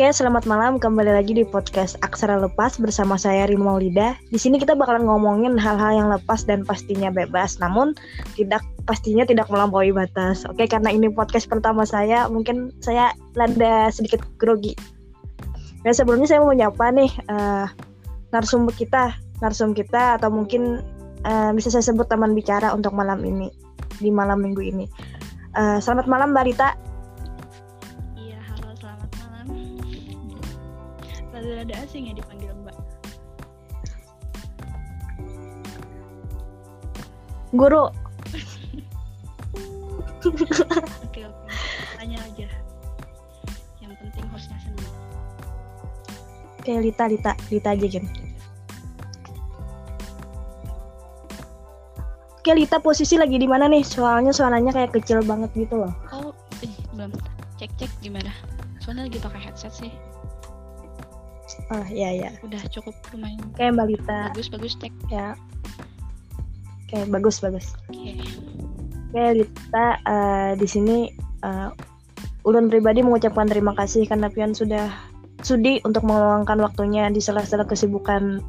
Oke, selamat malam. Kembali lagi di podcast Aksara Lepas bersama saya Rima Maulida. Di sini kita bakalan ngomongin hal-hal yang lepas dan pastinya bebas, namun tidak pastinya tidak melampaui batas. Oke, karena ini podcast pertama saya, mungkin saya landa sedikit grogi. Dan sebelumnya saya mau menyapa nih uh, narsumber kita, narsum kita atau mungkin uh, bisa saya sebut teman bicara untuk malam ini di malam minggu ini. Uh, selamat malam Mbak Rada asing ya dipanggil mbak guru oke oke tanya aja yang penting hostnya senang oke Lita Lita Lita aja Jen Oke Lita posisi lagi di mana nih? Soalnya suaranya kayak kecil banget gitu loh. Oh, eh, belum. Cek cek gimana? Soalnya lagi pakai headset sih. Oh iya iya. Udah cukup lumayan. Kayak Mbak Lita. Bagus bagus tek. Ya. Oke bagus bagus. Oke. Oke Lita uh, di sini uh, Ulun pribadi mengucapkan terima kasih karena Pian sudah sudi untuk meluangkan waktunya di sela-sela kesibukan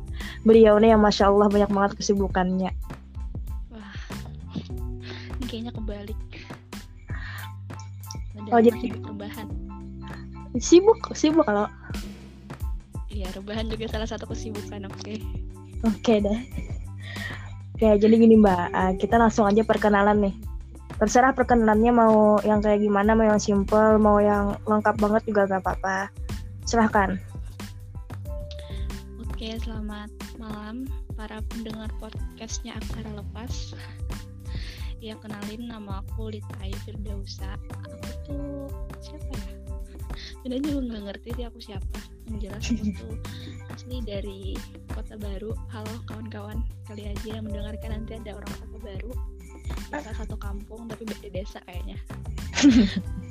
beliau nih yang masya Allah banyak banget kesibukannya. Wah, ini kayaknya kebalik. oh jadi rebahan. Sibuk, sibuk kalau Iya, rebahan juga salah satu kesibukan, oke. Okay. Oke okay, deh. Oke, jadi gini Mbak, uh, kita langsung aja perkenalan nih. Terserah perkenalannya mau yang kayak gimana, mau yang simple, mau yang lengkap banget juga gak apa-apa. Silahkan. Oke, selamat malam para pendengar podcastnya Aksara Lepas. Ya, kenalin nama aku Lita Firdausa. Aku tuh siapa ya? Sebenarnya juga nggak ngerti sih aku siapa yang jelas aku tuh asli dari kota baru. Halo kawan-kawan. Kali aja yang mendengarkan nanti ada orang kota baru. Kita satu kampung tapi beda desa kayaknya.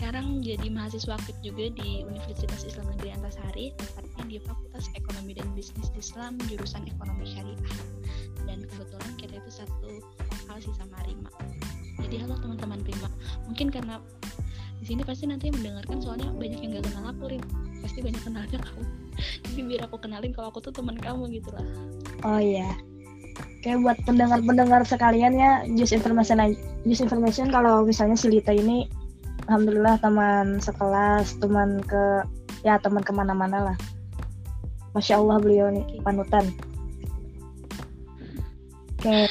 Sekarang jadi mahasiswa aktif juga di Universitas Islam Negeri Antasari tepatnya di Fakultas Ekonomi dan Bisnis Islam jurusan Ekonomi Syariah. Dan kebetulan kita itu satu lokal sih sama Rima. Jadi halo teman-teman Rima. Mungkin karena di sini pasti nanti yang mendengarkan soalnya banyak yang gak kenal aku Rin. Pasti banyak kenalnya kamu. Jadi biar aku kenalin kalau aku tuh teman kamu gitu lah. Oh iya. Kayak buat pendengar-pendengar sekalian ya just information just information kalau misalnya si Lita ini alhamdulillah teman sekelas teman ke ya teman ke mana-mana lah. Masya Allah beliau nih panutan. Kayak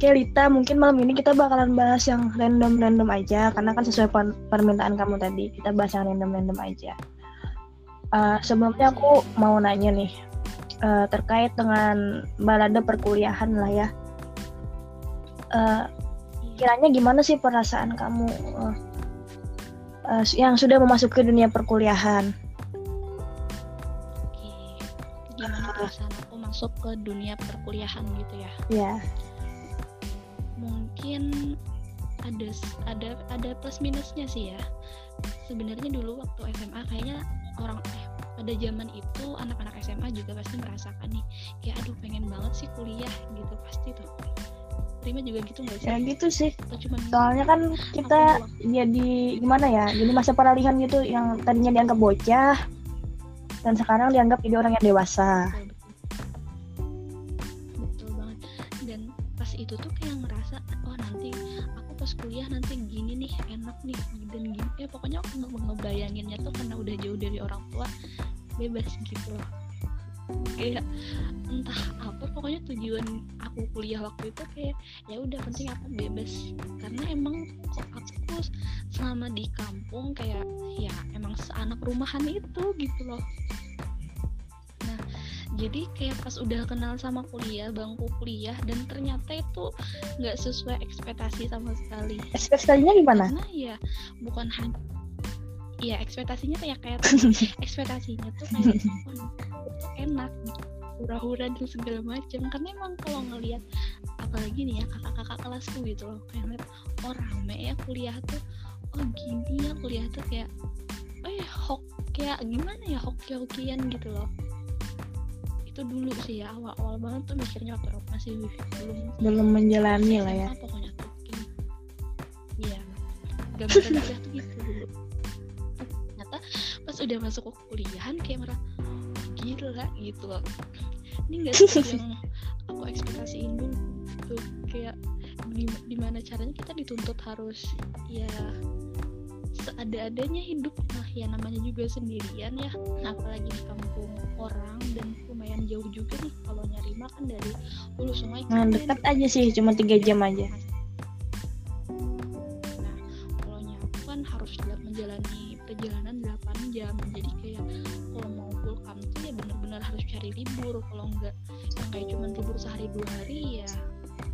Oke Lita, mungkin malam ini kita bakalan bahas yang random-random aja karena kan sesuai permintaan kamu tadi kita bahas yang random-random aja. Uh, sebelumnya aku mau nanya nih uh, terkait dengan balada perkuliahan lah ya. Uh, kiranya gimana sih perasaan kamu uh, uh, yang sudah memasuki dunia perkuliahan? Oke, gimana perasaan aku masuk ke dunia perkuliahan gitu ya? Ya. Yeah mungkin ada ada ada plus minusnya sih ya sebenarnya dulu waktu SMA kayaknya orang eh pada zaman itu anak-anak SMA juga pasti merasakan nih kayak aduh pengen banget sih kuliah gitu pasti tuh terima juga gitu nggak sih? Ya gitu sih. Cuman Soalnya kan kita jadi gimana ya? Jadi masa peralihan gitu yang tadinya dianggap bocah dan sekarang dianggap jadi orang yang dewasa. Betul. Ya pokoknya aku nggak ngebayanginnya tuh karena udah jauh dari orang tua bebas gitu. Loh kayak entah apa pokoknya tujuan aku kuliah waktu itu kayak ya udah penting aku bebas. Karena emang kok aku selama di kampung kayak ya emang seanak rumahan itu gitu loh jadi kayak pas udah kenal sama kuliah bangku kuliah dan ternyata itu nggak sesuai ekspektasi sama sekali. Ekspektasinya gimana? Karena ya bukan hanya ya ekspektasinya kayak kayak ekspektasinya tuh kayak enak hura-hura dan segala macam. Karena emang kalau ngelihat apalagi nih ya kakak-kakak kelasku gitu loh kayak ngeliat oh rame ya kuliah tuh. Oh gini ya kuliah tuh kayak oh ya hok kayak gimana ya hoki-hokian gitu loh itu dulu sih ya awal-awal banget tuh mikirnya waktu masih belum. Belum menjalani lah ya. Pokoknya tuh iya. Gak bisa tuh gitu udah masuk ke kuliahan kayak merah gila gitu loh. Ini gak sih yang aku ekspektasiin dulu tuh kayak gimana caranya kita dituntut harus ya seada-adanya hidup. Nah ya namanya juga sendirian ya. Nah, apalagi di kampung orang dan lumayan jauh juga nih kalau nyari makan dari hulu sungai nah dekat aja sih cuma tiga jam aja. Nah kalau nyapu kan harus menjalani perjalanan 8 jam. Jadi kayak kalau mau full tuh ya benar-benar harus cari libur. Kalau enggak yang kayak cuma libur sehari dua hari ya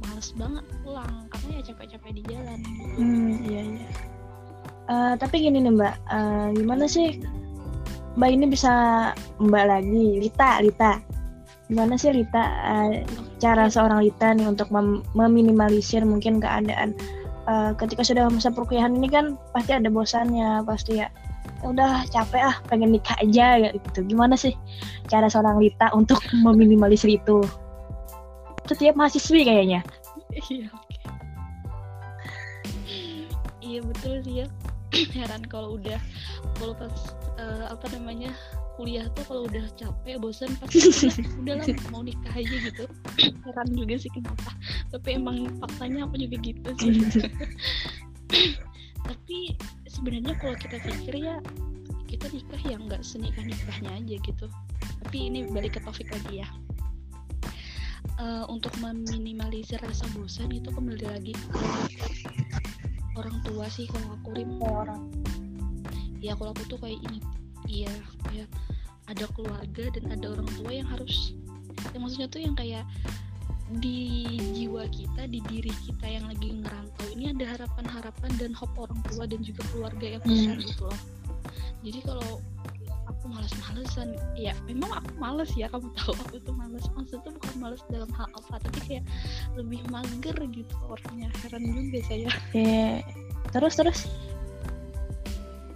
males banget pulang. Karena ya capek-capek di jalan gitu. hmm iya iya uh, tapi gini nih mbak. Uh, gimana sih mbak ini bisa mbak lagi? Lita Lita. Gimana sih Lita uh, cara seorang Lita nih untuk mem meminimalisir mungkin keadaan uh, ketika sudah masa perkuliahan ini kan pasti ada bosannya pasti ya, ya udah capek ah pengen nikah aja gitu. Gimana sih cara seorang Lita untuk meminimalisir itu? Setiap mahasiswi kayaknya. Iya iya betul ya heran kalau udah kalau pas uh, apa namanya kuliah tuh kalau udah capek bosan pasti udah lah mau nikah aja gitu. Heran juga sih kenapa. Tapi emang faktanya aku juga gitu sih. Tapi sebenarnya kalau kita pikir ya kita nikah yang nggak senikah nikahnya aja gitu. Tapi ini balik ke topik lagi ya. Uh, untuk meminimalisir rasa bosan itu kembali lagi ke orang tua sih kalau aku rim orang ya kalau aku tuh kayak ini iya kayak ada keluarga dan ada orang tua yang harus ya maksudnya tuh yang kayak di jiwa kita, di diri kita yang lagi ngerantau ini ada harapan-harapan dan hope orang tua dan juga keluarga yang besar hmm. gitu loh. Jadi kalau aku males-malesan. Ya memang aku males ya kamu tahu aku tuh males. Maksud tuh bukan males dalam hal apa tapi kayak lebih mager gitu orangnya. Heran juga saya. Yeah. terus terus?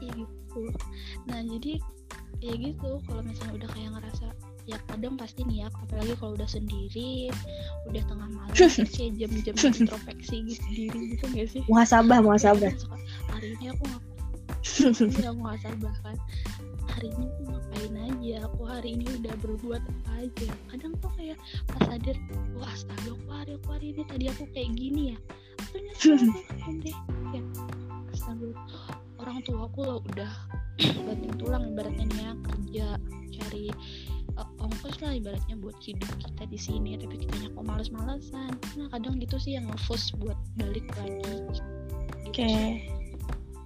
Iya gitu. Nah jadi ya gitu. Kalau misalnya udah kayak ngerasa ya kadang pasti nih ya apalagi kalau udah sendiri udah tengah malam kayak jam-jam introspeksi gitu diri gitu gak sih? Muhasabah muhasabah. Hari ini aku ngapain ya muhasabah kan hari ini aku ngapain aja aku hari ini udah berbuat apa aja. Kadang tuh kayak pas sadar wah astaga aku hari aku hari ini tadi aku kayak gini ya? Ternyata deh? Ya astaga orang tua aku loh udah banting tulang ibaratnya nih ya kerja cari uh, ongkos lah ibaratnya buat hidup kita di sini tapi kita kok males-malesan. Nah kadang gitu sih yang ngeforce buat balik lagi. Gitu oke. okay.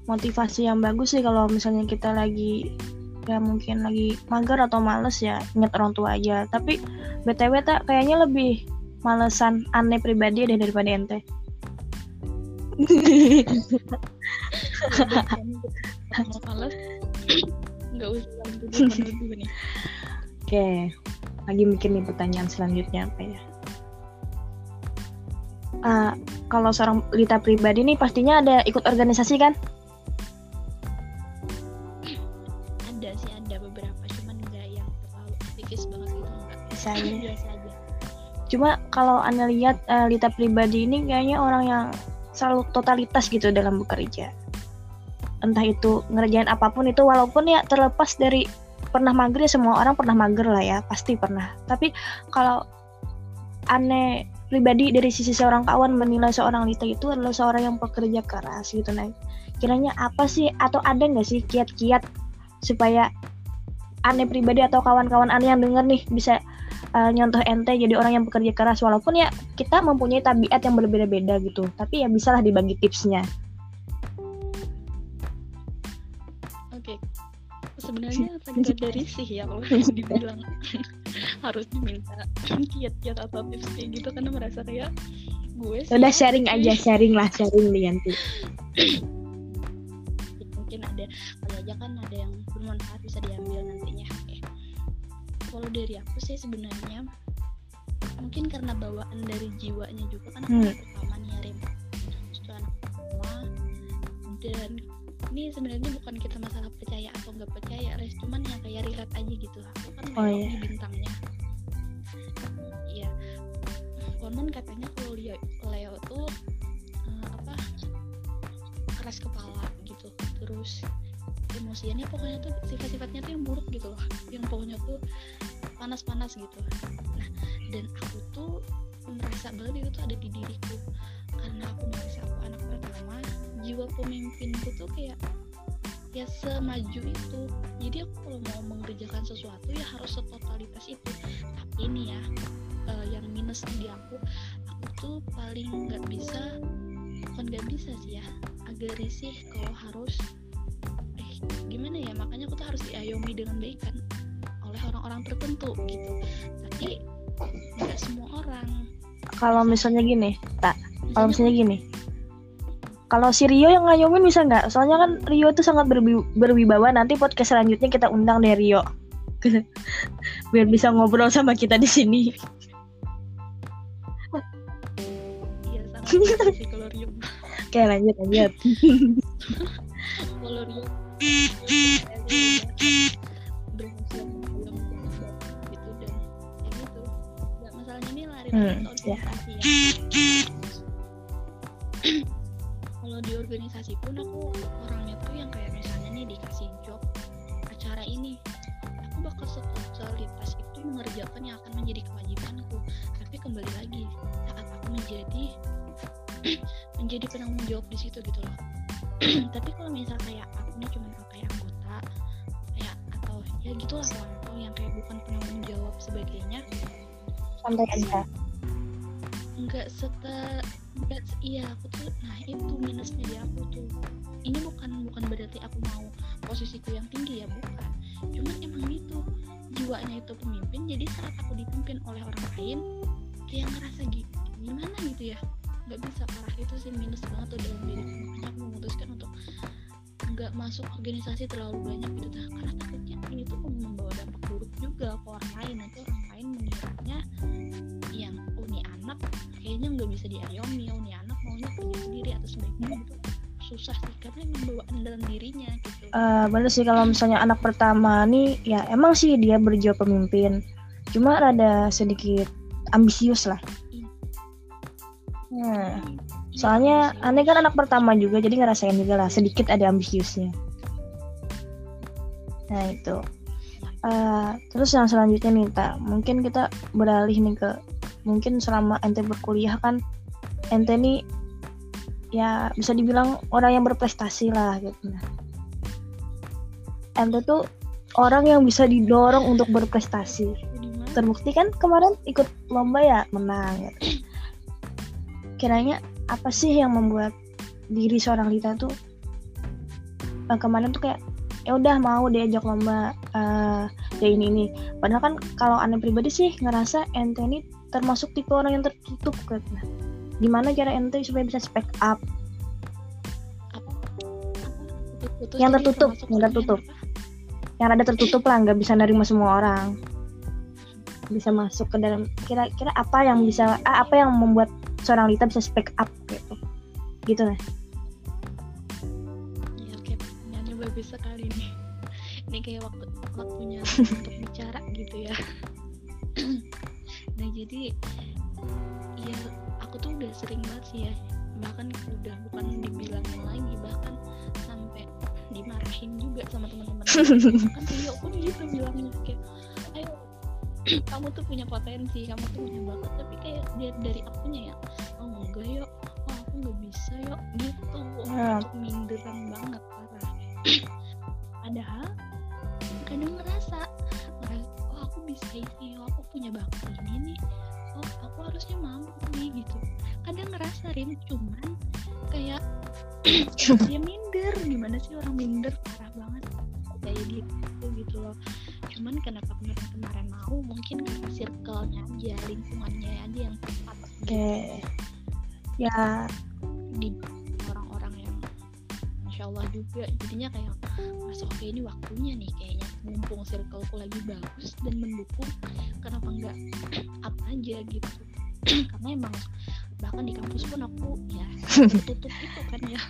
motivasi yang bagus sih kalau misalnya kita lagi ya mungkin lagi mager atau males ya inget orang tua aja. Tapi btw tak kayaknya lebih malesan aneh pribadi deh daripada ente males. Nggak usah oke lagi mikir nih pertanyaan selanjutnya apa ya? Uh, kalau seorang Lita pribadi nih pastinya ada ikut organisasi kan cuma kalau anda lihat uh, Lita pribadi ini kayaknya orang yang selalu totalitas gitu dalam bekerja. Entah itu ngerjain apa pun itu walaupun ya terlepas dari pernah mager ya semua orang pernah mager lah ya pasti pernah. Tapi kalau aneh pribadi dari sisi seorang kawan menilai seorang Lita itu adalah seorang yang pekerja keras gitu nah kiranya apa sih atau ada nggak sih kiat-kiat supaya aneh pribadi atau kawan-kawan aneh yang denger nih bisa uh, nyontoh ente jadi orang yang bekerja keras walaupun ya kita mempunyai tabiat yang berbeda-beda gitu. Tapi ya bisalah dibagi tipsnya. Oke. Okay. sebenarnya agak dari sih ya kalau dibilang. Harus diminta kiat-kiat atau tips kayak gitu karena merasa kayak gue sih udah sharing aja sharing lah sharing nih nanti. Mungkin ada kali aja kan ada yang bermanfaat bisa diambil nantinya. Eh, kalau dari aku sih sebenarnya. Mungkin karena bawaan dari jiwanya juga kan aku hmm. pertama nih Rim anak pertama. Dan ini sebenarnya bukan kita masalah percaya atau nggak percaya res. Cuman yang kayak relate aja gitu. Aku kan oh, iya. bintangnya. Ya konon katanya kalau Leo, Leo tuh uh, apa keras kepala gitu. Terus emosiannya pokoknya tuh sifat-sifatnya tuh yang buruk gitu loh. Yang pokoknya tuh panas-panas gitu. Nah dan aku tuh merasa banget itu tuh ada di diriku. Karena aku merasa aku anak pertama jiwa pemimpinku tuh kayak ya semaju itu. Jadi aku kalau mau mengerjakan sesuatu ya harus setotalitas itu. Tapi ini ya uh, yang minus di aku aku tuh paling nggak bisa bukan nggak bisa sih ya agak risih kalau harus gimana ya makanya aku tuh harus diayomi dengan baik kan oleh orang-orang tertentu gitu tapi nggak semua orang kalau misalnya gini tak kalau misalnya gini kalau si Rio yang ngayomin bisa nggak? Soalnya kan Rio itu sangat berwi berwibawa. Nanti podcast selanjutnya kita undang deh Rio. Biar bisa ngobrol sama kita di sini. Iya, sama sih kalau Rio. Oke, lanjut lanjut. kalau Rio hmm, ya kalau di organisasi pun aku orangnya tuh yang kayak misalnya nih dikasih job acara ini aku bakal setotalitas itu mengerjakan yang akan menjadi kewajibanku tapi kembali lagi saat aku menjadi menjadi penanggung jawab di situ gitu loh tapi kalau misal kayak aku nih cuma ya gitulah kawan yang kayak bukan penanggung jawab sebagainya. Sampai aja. Nggak setel That's, iya aku tuh nah itu minusnya di aku tuh. Ini bukan bukan berarti aku mau posisiku yang tinggi ya bukan. Cuman emang itu jiwanya itu pemimpin jadi saat aku dipimpin oleh orang lain kayak ngerasa gitu gimana gitu ya? Nggak bisa parah itu sih minus banget tuh dalam diri makanya aku memutuskan untuk nggak masuk organisasi terlalu banyak gitu dah karena takutnya ini tuh membawa dampak buruk juga ke orang lain nanti orang lain mengiranya yang oh ini anak kayaknya nggak bisa diayomi oh ini anak maunya kerja sendiri atau sebaiknya gitu susah sih karena bawaan dalam dirinya gitu uh, bener sih kalau misalnya anak pertama nih ya emang sih dia berjiwa pemimpin cuma ada sedikit ambisius lah iya. hmm. Soalnya aneh kan anak pertama juga jadi ngerasain juga lah sedikit ada ambisiusnya. Nah itu. Uh, terus yang selanjutnya nih tak mungkin kita beralih nih ke mungkin selama ente berkuliah kan ente nih ya bisa dibilang orang yang berprestasi lah gitu. Nah ente tuh orang yang bisa didorong untuk berprestasi. Terbukti kan kemarin ikut lomba ya menang gitu. kiranya apa sih yang membuat diri seorang Lita tuh uh, kemarin tuh kayak ya udah mau diajak lomba uh, ya ini ini. Padahal kan kalau aneh pribadi sih ngerasa ente ini termasuk tipe orang yang tertutup kan gimana cara ente supaya bisa speak up? Yang tertutup yang tertutup. yang ada tertutup lah nggak bisa nerima semua orang. Bisa masuk ke dalam kira-kira apa yang bisa apa yang membuat seorang Lita bisa speak up gitu. Gitu nih ya oke. Nyanyi bagus sekali nih ini. Kayak waktu waktunya untuk bicara gitu ya. Nah jadi ya aku tuh udah sering banget sih ya. Bahkan udah bukan dibilangin lagi bahkan sampai dimarahin juga sama teman-teman kan Rio pun gitu bilangnya kayak ayo kamu tuh punya potensi kamu tuh punya bakat tapi kayak dia dari akunya ya oh enggak yuk oh aku nggak bisa yuk gitu. Oh, minderan banget parah. Padahal kadang ngerasa oh aku bisa ini oh aku punya bakat ini nih oh aku harusnya mampu nih gitu. Kadang ngerasa Rin cuman kayak dia minder. Gimana sih orang minder? Parah banget. Kayak gitu gitu loh cuman kenapa kemarin kemarin mau mungkin karena circle-nya aja lingkungannya aja yang tepat oke. okay. ya. Di Masya Allah juga jadinya kayak masuk oke ini waktunya nih kayaknya mumpung circleku lagi bagus dan mendukung kenapa enggak up aja gitu? Karena emang bahkan di kampus pun aku ya tutup itu kan ya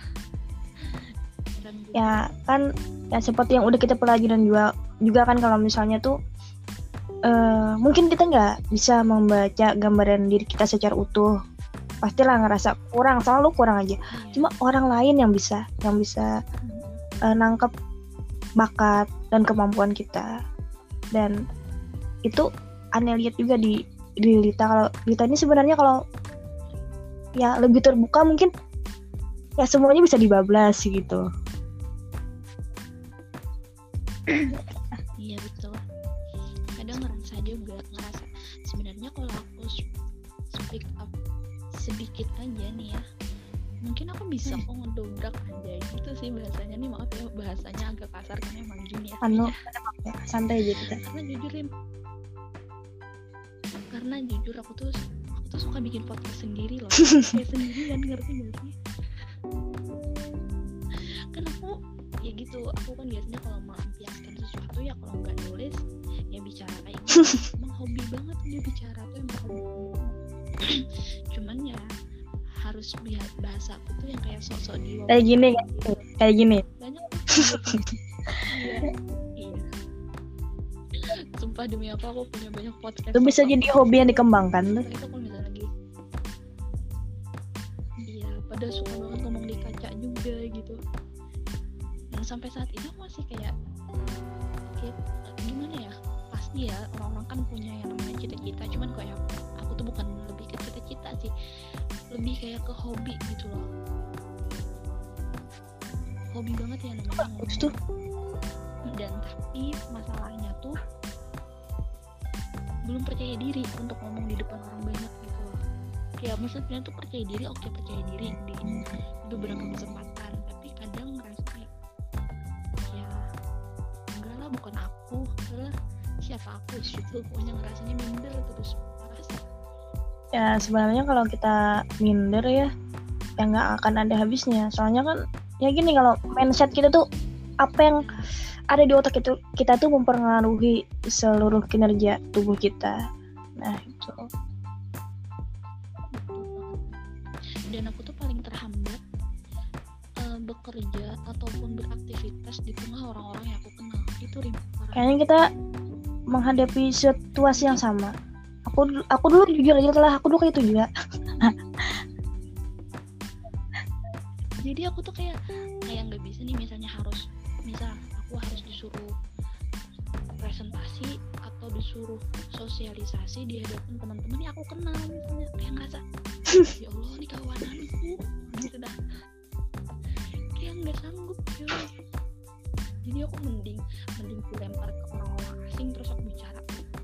ya kan ya seperti yang udah kita pelajaran juga juga kan kalau misalnya tuh uh, mungkin kita nggak bisa membaca gambaran diri kita secara utuh. Pastilah ngerasa kurang selalu kurang aja. Cuma orang lain yang bisa yang bisa uh, nangkep bakat dan kemampuan kita. Dan itu aneh lihat juga di di Lita. Kalau Lita ini sebenarnya kalau ya lebih terbuka mungkin ya semuanya bisa dibablas gitu iya betul. Kadang ngerasa juga ngerasa sebenarnya kalau aku speak up sedikit aja nih ya mungkin aku bisa kok ngedobrak aja. Gitu sih bahasanya nih maaf ya bahasanya agak kasar karena emang gini ya anu ya, santai aja kita. Karena jujurin karena jujur aku tuh aku tuh suka bikin podcast sendiri loh. Kayak sendiri kan ngerti gak sih? Kan aku ya gitu. Aku kan biasanya kalau melampiaskan sesuatu ya kalau nggak nulis ya bicara kayak gitu. Emang hobi banget dia bicara tuh emang hobi. Cuman ya harus lihat bahasa aku tuh yang kayak sosok di kayak gini kayak gini. Banyak iya. Iya. Sumpah demi apa aku punya banyak podcast itu bisa jadi hobi yang dikembangkan tuh itu misalnya lagi. Iya pada suka banget sampai saat ini masih kayak kayak gimana ya pasti ya orang-orang kan punya yang namanya cita-cita cuman kayak aku tuh bukan lebih ke cita-cita sih lebih kayak ke hobi gitu loh. Hobi banget ya namanya ngomong tuh? dan tapi masalahnya tuh belum percaya diri untuk ngomong di depan orang banyak gitu loh. Kayak maksudnya tuh percaya diri oke percaya diri di beberapa kesempatan siapa aku gitu pokoknya ngerasanya minder terus ngerasa ya sebenarnya kalau kita minder ya ya nggak akan ada habisnya. Soalnya kan ya gini kalau mindset kita tuh apa yang ada di otak itu kita tuh mempengaruhi seluruh kinerja tubuh kita. Nah itu dan aku tuh paling terhambat uh, bekerja ataupun beraktivitas di tengah orang-orang yang aku kenal. Itu rim kayaknya kita menghadapi situasi yang sama. Aku aku dulu jujur aja lah aku dulu kayak itu juga. Jadi aku tuh kayak kayak nggak bisa nih misalnya harus misal aku harus disuruh presentasi atau disuruh sosialisasi di hadapan teman-teman yang aku kenal misalnya. Kayak ngerasa ya Allah nih kawananku gitu dah. Kayak nggak sanggup cuy jadi aku mending mending dilempar ke orang-orang asing terus aku bicara.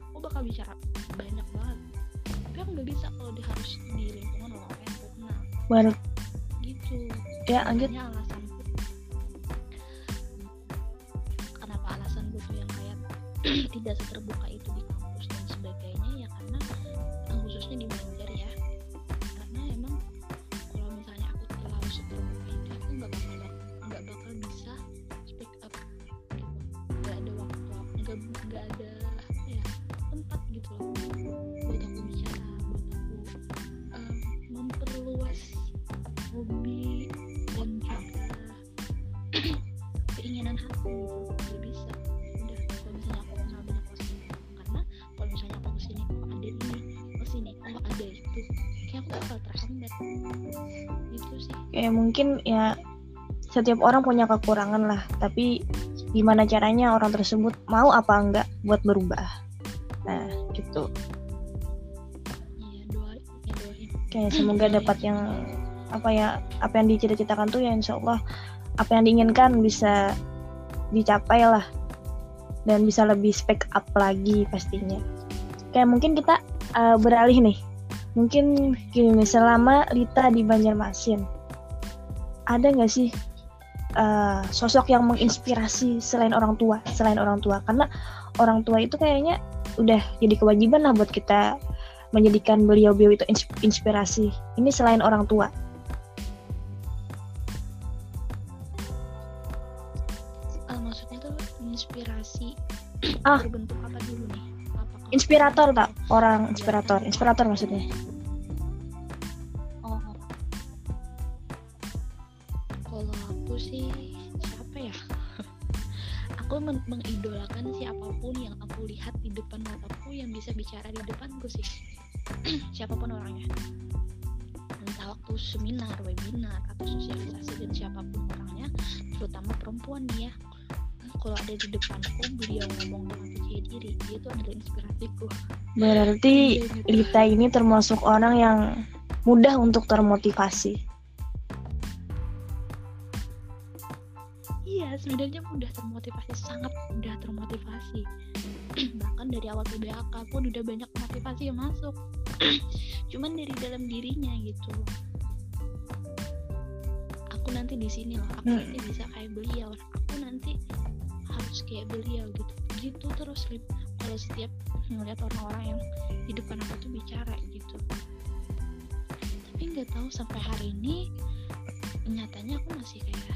Aku bakal bicara banyak banget. Tapi aku nggak bisa kalau dia harus di lingkungan orang yang aku kenal baru gitu. Ya lanjut. Alasanku kenapa alasanku tuh yang kayak tidak seterbuka itu di kampus dan sebagainya? Ya karena khususnya di manajer ya gitu loh. Buat aku bicara buat aku em, memperluas hobi dan juga keinginan hati gitu gak bisa udah kalau misalnya aku kenal banyak pasti karena kalau misalnya aku ke sini oh ada ini ke sini oh ada itu? Kayak aku bakal terhambat. Itu sih. Kayak mungkin ya setiap orang punya kekurangan lah. Tapi gimana caranya orang tersebut mau apa enggak buat berubah gitu. Iya ya doain. Kayak semoga dapat yang apa ya apa yang dicita-citakan tuh ya insya Allah apa yang diinginkan bisa dicapai lah. Dan bisa lebih speak up lagi pastinya. Kayak mungkin kita uh, beralih nih. Mungkin gini selama Lita di Banjarmasin ada nggak sih uh, sosok yang menginspirasi selain orang tua selain orang tua? Karena orang tua itu kayaknya udah jadi kewajiban lah buat kita menjadikan beliau-beliau itu ins- inspirasi. Ini selain orang tua. Ah maksudnya tuh inspirasi Ah. berbentuk apa dulu nih? Apakah inspirator tak orang inspirator. Inspirator maksudnya men- mengidolakan siapa pun yang aku lihat di depan mataku yang bisa bicara di depanku sih. siapa pun orangnya. Entah waktu seminar, webinar, atau sosialisasi dan siapa pun orangnya, terutama perempuan nih ya. kalau ada di depanku beliau ngomong dengan percaya diri dia tuh adalah inspirasiku Berarti Iya, gitu. Lita ini termasuk orang yang mudah untuk termotivasi. Iya, sebenarnya mudah termotivasi, sangat mudah termotivasi. Bahkan dari awal PBAK pun udah banyak motivasi yang masuk. Cuman dari dalam dirinya gitu. Aku nanti di sini loh, aku Hmm. nanti bisa kayak beliau. Aku nanti harus kayak beliau gitu. Gitu terus Lip. Kalau setiap ngeliat orang-orang yang di depan aku tuh bicara gitu. Tapi nggak tahu sampai hari ini nyatanya aku masih kayak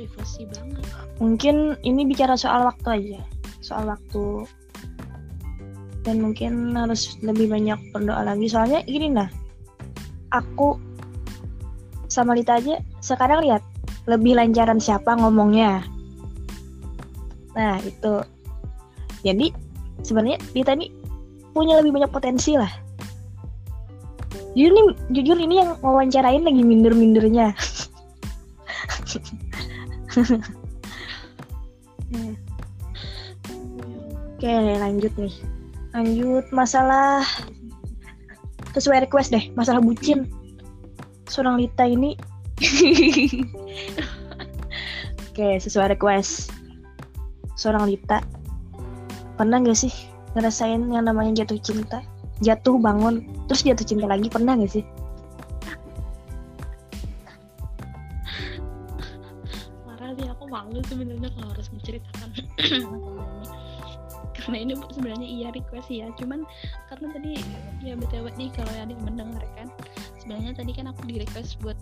privacy banget Mungkin ini bicara soal waktu aja, soal waktu. Dan mungkin harus lebih banyak berdoa lagi. Soalnya gini nah, aku sama Lita aja sekarang lihat lebih lancaran siapa ngomongnya. Nah itu. Jadi sebenarnya Lita ini punya lebih banyak potensi lah. Jujur nih, jujur ini yang wawancarain lagi minder-mindernya. Oke, lanjut nih. Lanjut masalah sesuai request deh, masalah bucin. Seorang Lita ini Oke, sesuai request. Seorang Lita pernah gak sih ngerasain yang namanya jatuh cinta? Jatuh bangun, terus jatuh cinta lagi pernah gak sih? Iya request ya cuman karena tadi ya btw nih kalau ada yang mendengarkan sebenarnya tadi kan aku di request buat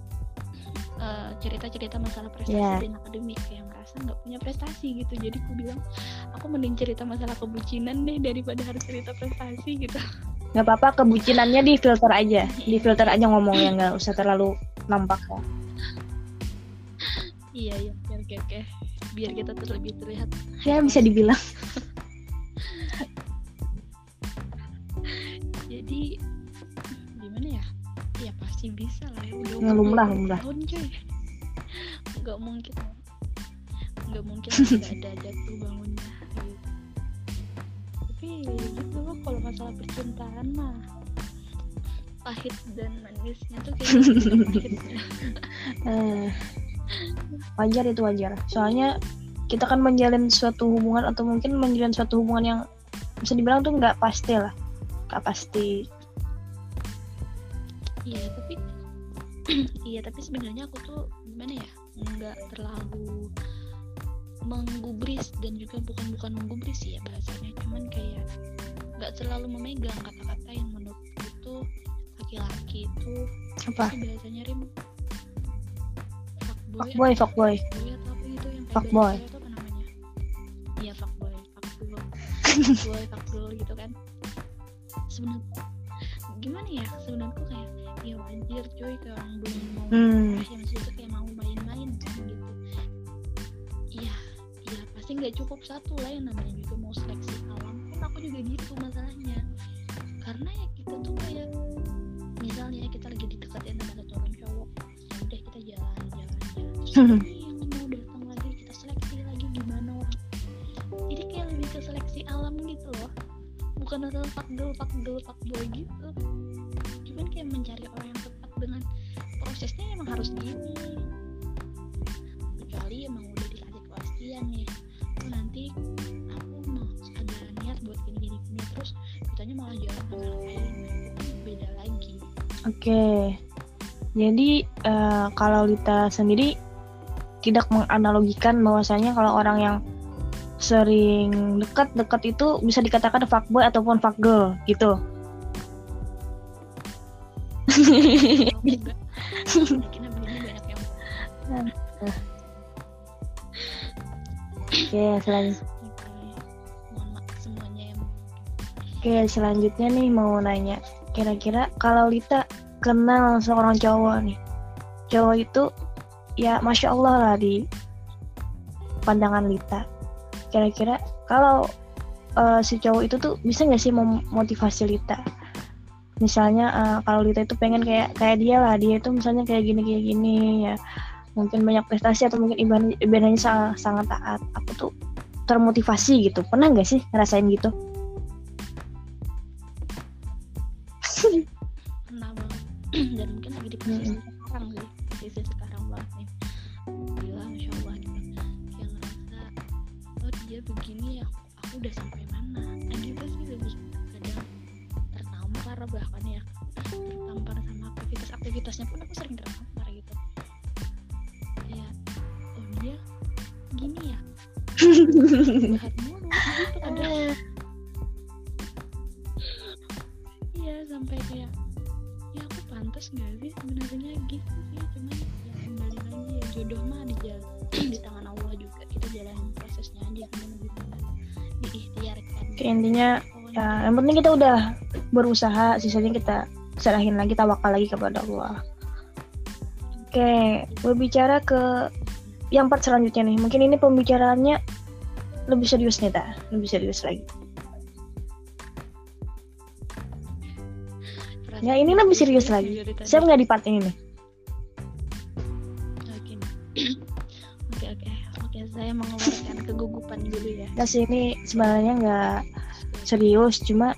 eh, cerita-cerita masalah prestasi Yeah. dan akademik yang merasa nggak punya prestasi gitu jadi aku bilang aku mending cerita masalah kebucinan deh daripada harus cerita prestasi gitu Gak apa-apa, kebucinannya di filter aja. Di filter aja ngomongnya, nggak usah terlalu nampak ya. iya iya oke oke biar kita terlebih terlihat Ya bisa dibilang. jadi gimana ya ya pasti bisa lah ya udah Ya, lumrah, 20 lumrah. tahun nggak mungkin nggak mungkin nggak ada jatuh bangunnya gitu tapi ya gitu loh kalau masalah percintaan mah pahit dan manisnya tuh juga pahitnya Eh, wajar itu wajar. Soalnya kita kan menjalin suatu hubungan atau mungkin menjalin suatu hubungan yang bisa dibilang tuh nggak pasti lah. Nggak pasti. iya tapi iya tapi sebenarnya aku tuh gimana ya nggak terlalu menggubris dan juga bukan bukan menggubris sih ya bahasanya cuman kayak nggak terlalu memegang kata-kata yang menurutku itu laki-laki itu Apa? sih bahasanya rim Fuckboy, fuckboy fuckboy. gitu yang Fuckboy. itu namanya iya fuckboy fuckboy fuckboy gitu kan sebenarnya. Gimana ya sebenarnya kayak ya wajar coy kayak orang belum mau Hmm. ya maksudnya tuh kayak mau main-main kan gitu. Iya iya pasti nggak cukup satu lah yang namanya juga mau seleksi alam. Pun aku juga gitu masalahnya. Karena ya kita tuh kayak misalnya kita lagi didekatin sama satu orang cowok ya udah kita jalan jalan jalan fuckgirl fuckgirl fuckboy gitu. Cuman kayak mencari orang yang tepat dengan prosesnya emang harus gini. Kecuali emang udah dikasih kepastian nih oh nanti aku mau ada niat buat gini gini gini terus kitanya malah jalan lain. Beda lagi. Oke. Jadi eh, kalau Lita sendiri tidak menganalogikan bahwasanya kalau orang yang sering dekat-dekat itu bisa dikatakan fuckboy ataupun fuckgirl gitu. Oke, selan- oke mohon maaf semuanya yang Oke, selanjutnya nih mau nanya. Kira-kira kalau Lita kenal seorang cowok nih. Cowok itu ya Masya Allah lah di pandangan Lita. Kira-kira kalau eh, si cowok itu tuh bisa nggak sih memotivasi Lita? Misalnya eh, kalau Lita itu pengen kayak kayak dia lah, dia itu misalnya kayak gini kayak gini ya. Mungkin banyak prestasi atau mungkin ibadah ibadahnya sangat, sangat taat. Aku tuh termotivasi gitu. Pernah nggak sih ngerasain gitu sampai kayak ya aku pantas nggak sih sebenarnya? Gitu sih cuman ya kembali lagi ya jodoh mah di jalan di tangan Allah juga. Kita jalanin prosesnya aja gimana gimana diikhtiarkan. Oke, intinya ya yang penting kita udah berusaha sisanya kita serahin lagi tawakal lagi kepada Allah. Oke berbicara ke yang part selanjutnya nih. Mungkin ini pembicaraannya lebih serius nih ta lebih serius lagi ya ini lebih serius lagi. siap nggak di part ini nih? Oke oke oke. Oke saya mengeluarkan kegugupan dulu ya. Nah, sih ini sebenarnya nggak serius cuma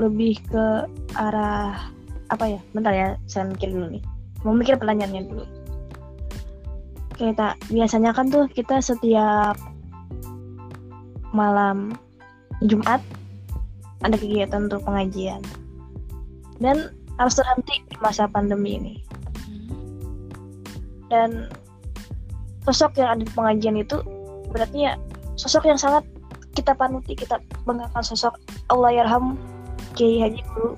lebih ke arah apa ya? Bentar ya saya mikir dulu nih. Mau mikir pertanyaannya dulu. Kita biasanya kan tuh kita setiap malam Jumat ada kegiatan untuk pengajian. Dan harus terhenti di masa pandemi ini. Dan sosok yang ada di pengajian itu berarti ya sosok yang sangat kita panuti kita banggakan sosok Allah yarham Kiai Haji Guru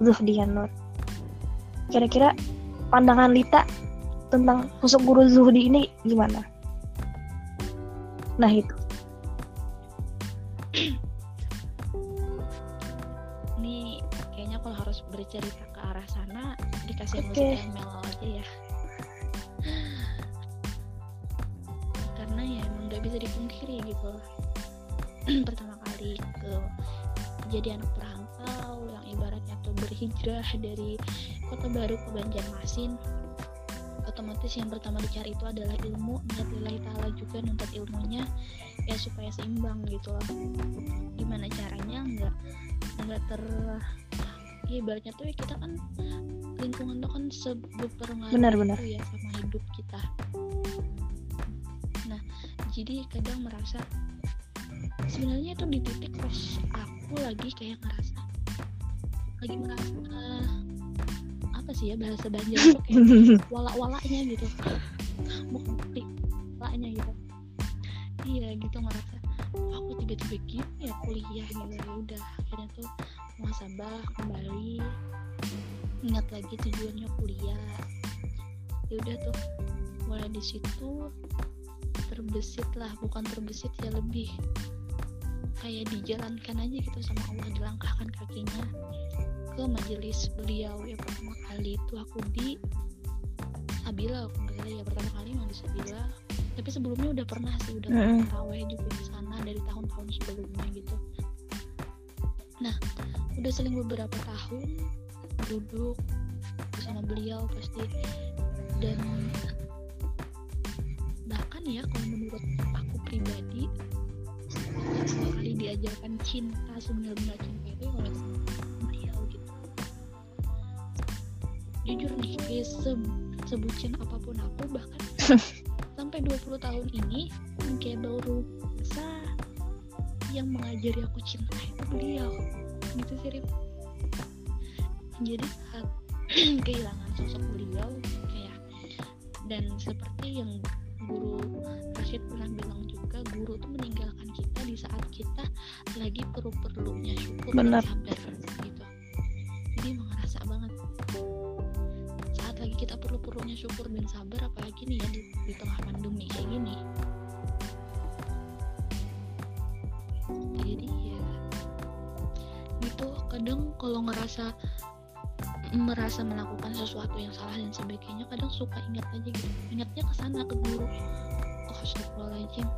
Zuhdian Nur. Kira-kira pandangan Lita tentang sosok Guru Zuhdi ini gimana? Nah itu musik yang mellow aja ya karena ya emang nggak bisa dipungkiri gitu pertama kali ke jadi anak perantau yang ibaratnya tuh berhijrah dari kota baru ke Banjarmasin. Otomatis yang pertama dicari itu adalah ilmu niat lillahi ta'ala juga nuntut ilmunya ya supaya seimbang gitu loh. Gimana caranya? Nggak nggak ter ibaratnya tuh ya kita kan lingkungan tuh kan seberpengaruh Benar-benar. itu ya sama hidup kita. Nah jadi kadang merasa sebenarnya itu di titik pas aku lagi kayak ngerasa lagi merasa apa sih ya bahasa Banjar tuh kayak walak-walaknya gitu. Bukan ti walaknya gitu. Iya gitu ngerasa aku tiba-tiba gini ya kuliah gitu ya udah akhirnya tuh muhasabah kembali ingat lagi tujuannya kuliah. Ya udah tuh mulai di situ terbesit lah bukan terbesit ya lebih kayak dijalankan aja gitu sama Allah dilangkahkan kakinya ke majelis beliau ya pertama kali itu. Aku di Sabila aku nggak salah ya pertama kali emang di Sabila. Tapi sebelumnya udah pernah sih udah pernah Mm-mm. taraweh juga di sana dari tahun-tahun sebelumnya gitu nah udah seling beberapa tahun duduk bersama beliau pasti. Dan bahkan ya kalau menurut aku pribadi kali diajarkan cinta sebenar-benar cinta itu oleh beliau gitu. Jujur nih kayak se- sebutin apa pun aku bahkan sampai 20 tahun ini kayak baru bisa yang mengajari aku cinta itu beliau gitu sih Rip. jadi saat kehilangan sosok beliau kayak dan seperti yang guru Rashid pernah bilang juga guru tuh meninggalkan kita di saat kita lagi perlu-perlunya syukur Benar. dan sabar gitu jadi emang ngerasa banget saat lagi kita perlu-perlunya syukur dan sabar apalagi nih ya di, di tengah pandemi kayak gini kadang kalau ngerasa merasa melakukan sesuatu yang salah dan sebagainya kadang suka ingat aja gitu. Ingatnya ke sana ke guru. Oh astagfirullahaladzim.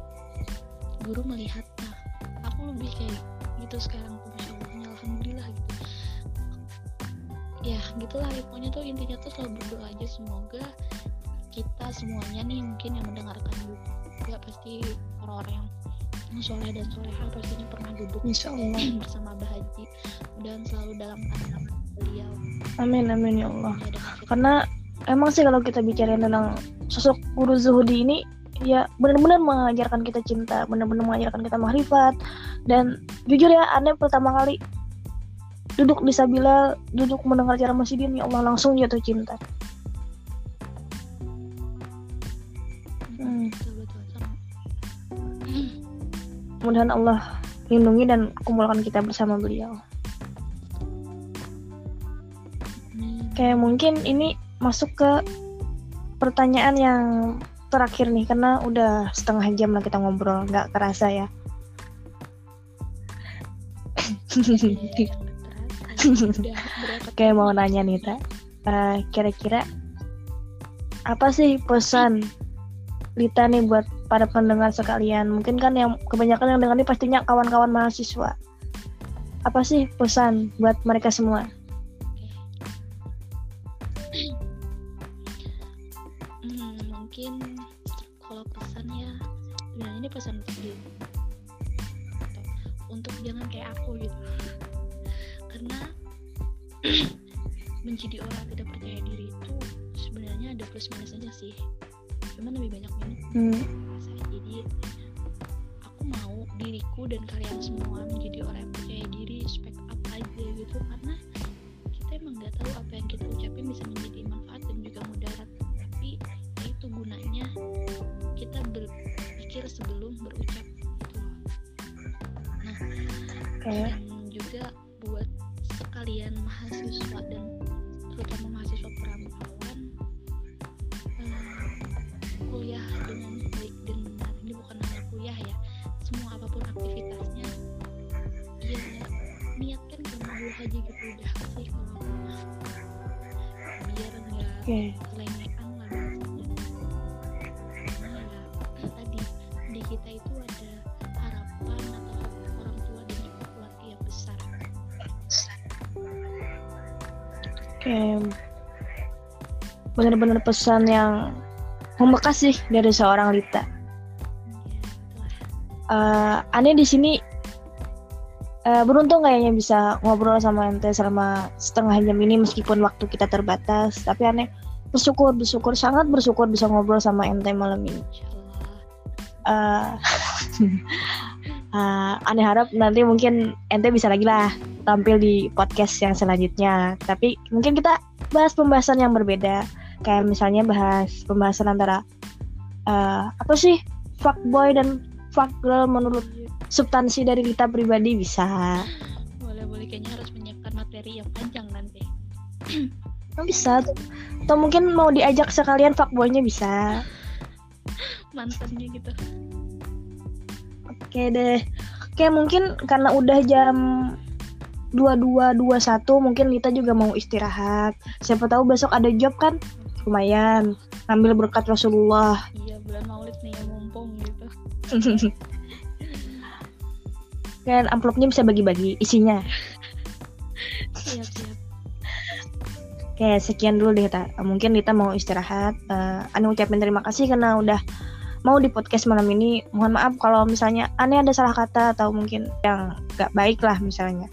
Guru melihat nah aku lebih kayak gitu sekarang tuh Masya Alhamdulillah gitu. Ya gitulah. Ya, pokoknya tuh intinya tuh selalu berdoa aja. Semoga kita semuanya nih mungkin yang mendengarkan juga pasti orang-orang yang soleh dan soleha pastinya pernah duduk Insya Allah. bersama Bahaji dan selalu dalam pandangan beliau Amin amin ya Allah. Ya, kita- Karena emang sih kalau kita bicarain tentang sosok guru zuhudi ini ya benar-benar mengajarkan kita cinta, benar-benar mengajarkan kita makrifat dan jujur ya aneh pertama kali duduk di Sabila, duduk mendengar cara Masjidin ya Allah langsung jatuh cinta. Mudahan Allah lindungi dan kumpulkan kita bersama beliau. Kayak mungkin ini masuk ke pertanyaan yang terakhir nih karena udah setengah jam lah kita ngobrol nggak kerasa ya. Kayak mau nanya nih ta, Eh, kira-kira apa sih pesan Lita nih buat para pendengar sekalian? Mungkin kan yang kebanyakan yang dengar ini pastinya kawan-kawan mahasiswa. Apa sih pesan buat mereka semua? Oke. kelengean lah karena ya tadi di kita itu ada harapan atau orang tua dan juga keluarga yang besar Oke. Benar-benar pesan yang membekas sih dari seorang Lita. ya itulah Eh, aneh di sini eh, beruntung kayaknya bisa ngobrol sama ente selama setengah jam ini meskipun waktu kita terbatas. Tapi aneh bersyukur, bersyukur sangat bersyukur bisa ngobrol sama ente malam ini. Eh, eh, aneh harap nanti mungkin ente bisa lagi lah tampil di podcast yang selanjutnya. Tapi mungkin kita bahas pembahasan yang berbeda. Kayak misalnya bahas pembahasan antara eh, apa sih fuckboy dan fuckgirl menurut substansi dari kita pribadi bisa. boleh boleh kayaknya harus menyiapkan materi yang panjang nanti bisa. Atau mungkin mau diajak sekalian fuckboynya bisa. mantannya gitu Oke deh. Oke mungkin karena udah jam 22.21 mungkin Lita juga mau istirahat. Siapa tahu besok ada job kan? Lumayan. Ambil berkat Rasulullah. iya bulan maulid Kan amplopnya bisa bagi-bagi isinya. siap siap Oke, sekian dulu deh, Ta. Mungkin Lita mau istirahat. Eh Ane ucapin terima kasih karena udah mau di podcast malam ini. Mohon maaf kalau misalnya Ane ada salah kata atau mungkin yang gak baik lah misalnya.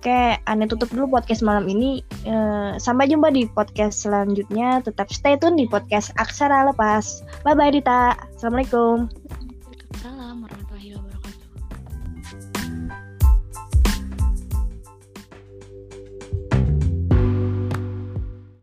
Oke, Ane tutup dulu podcast malam ini. Eh, sampai jumpa di podcast selanjutnya. Tetap stay tune di podcast Aksara Lepas. Bye-bye, Dita. Assalamualaikum.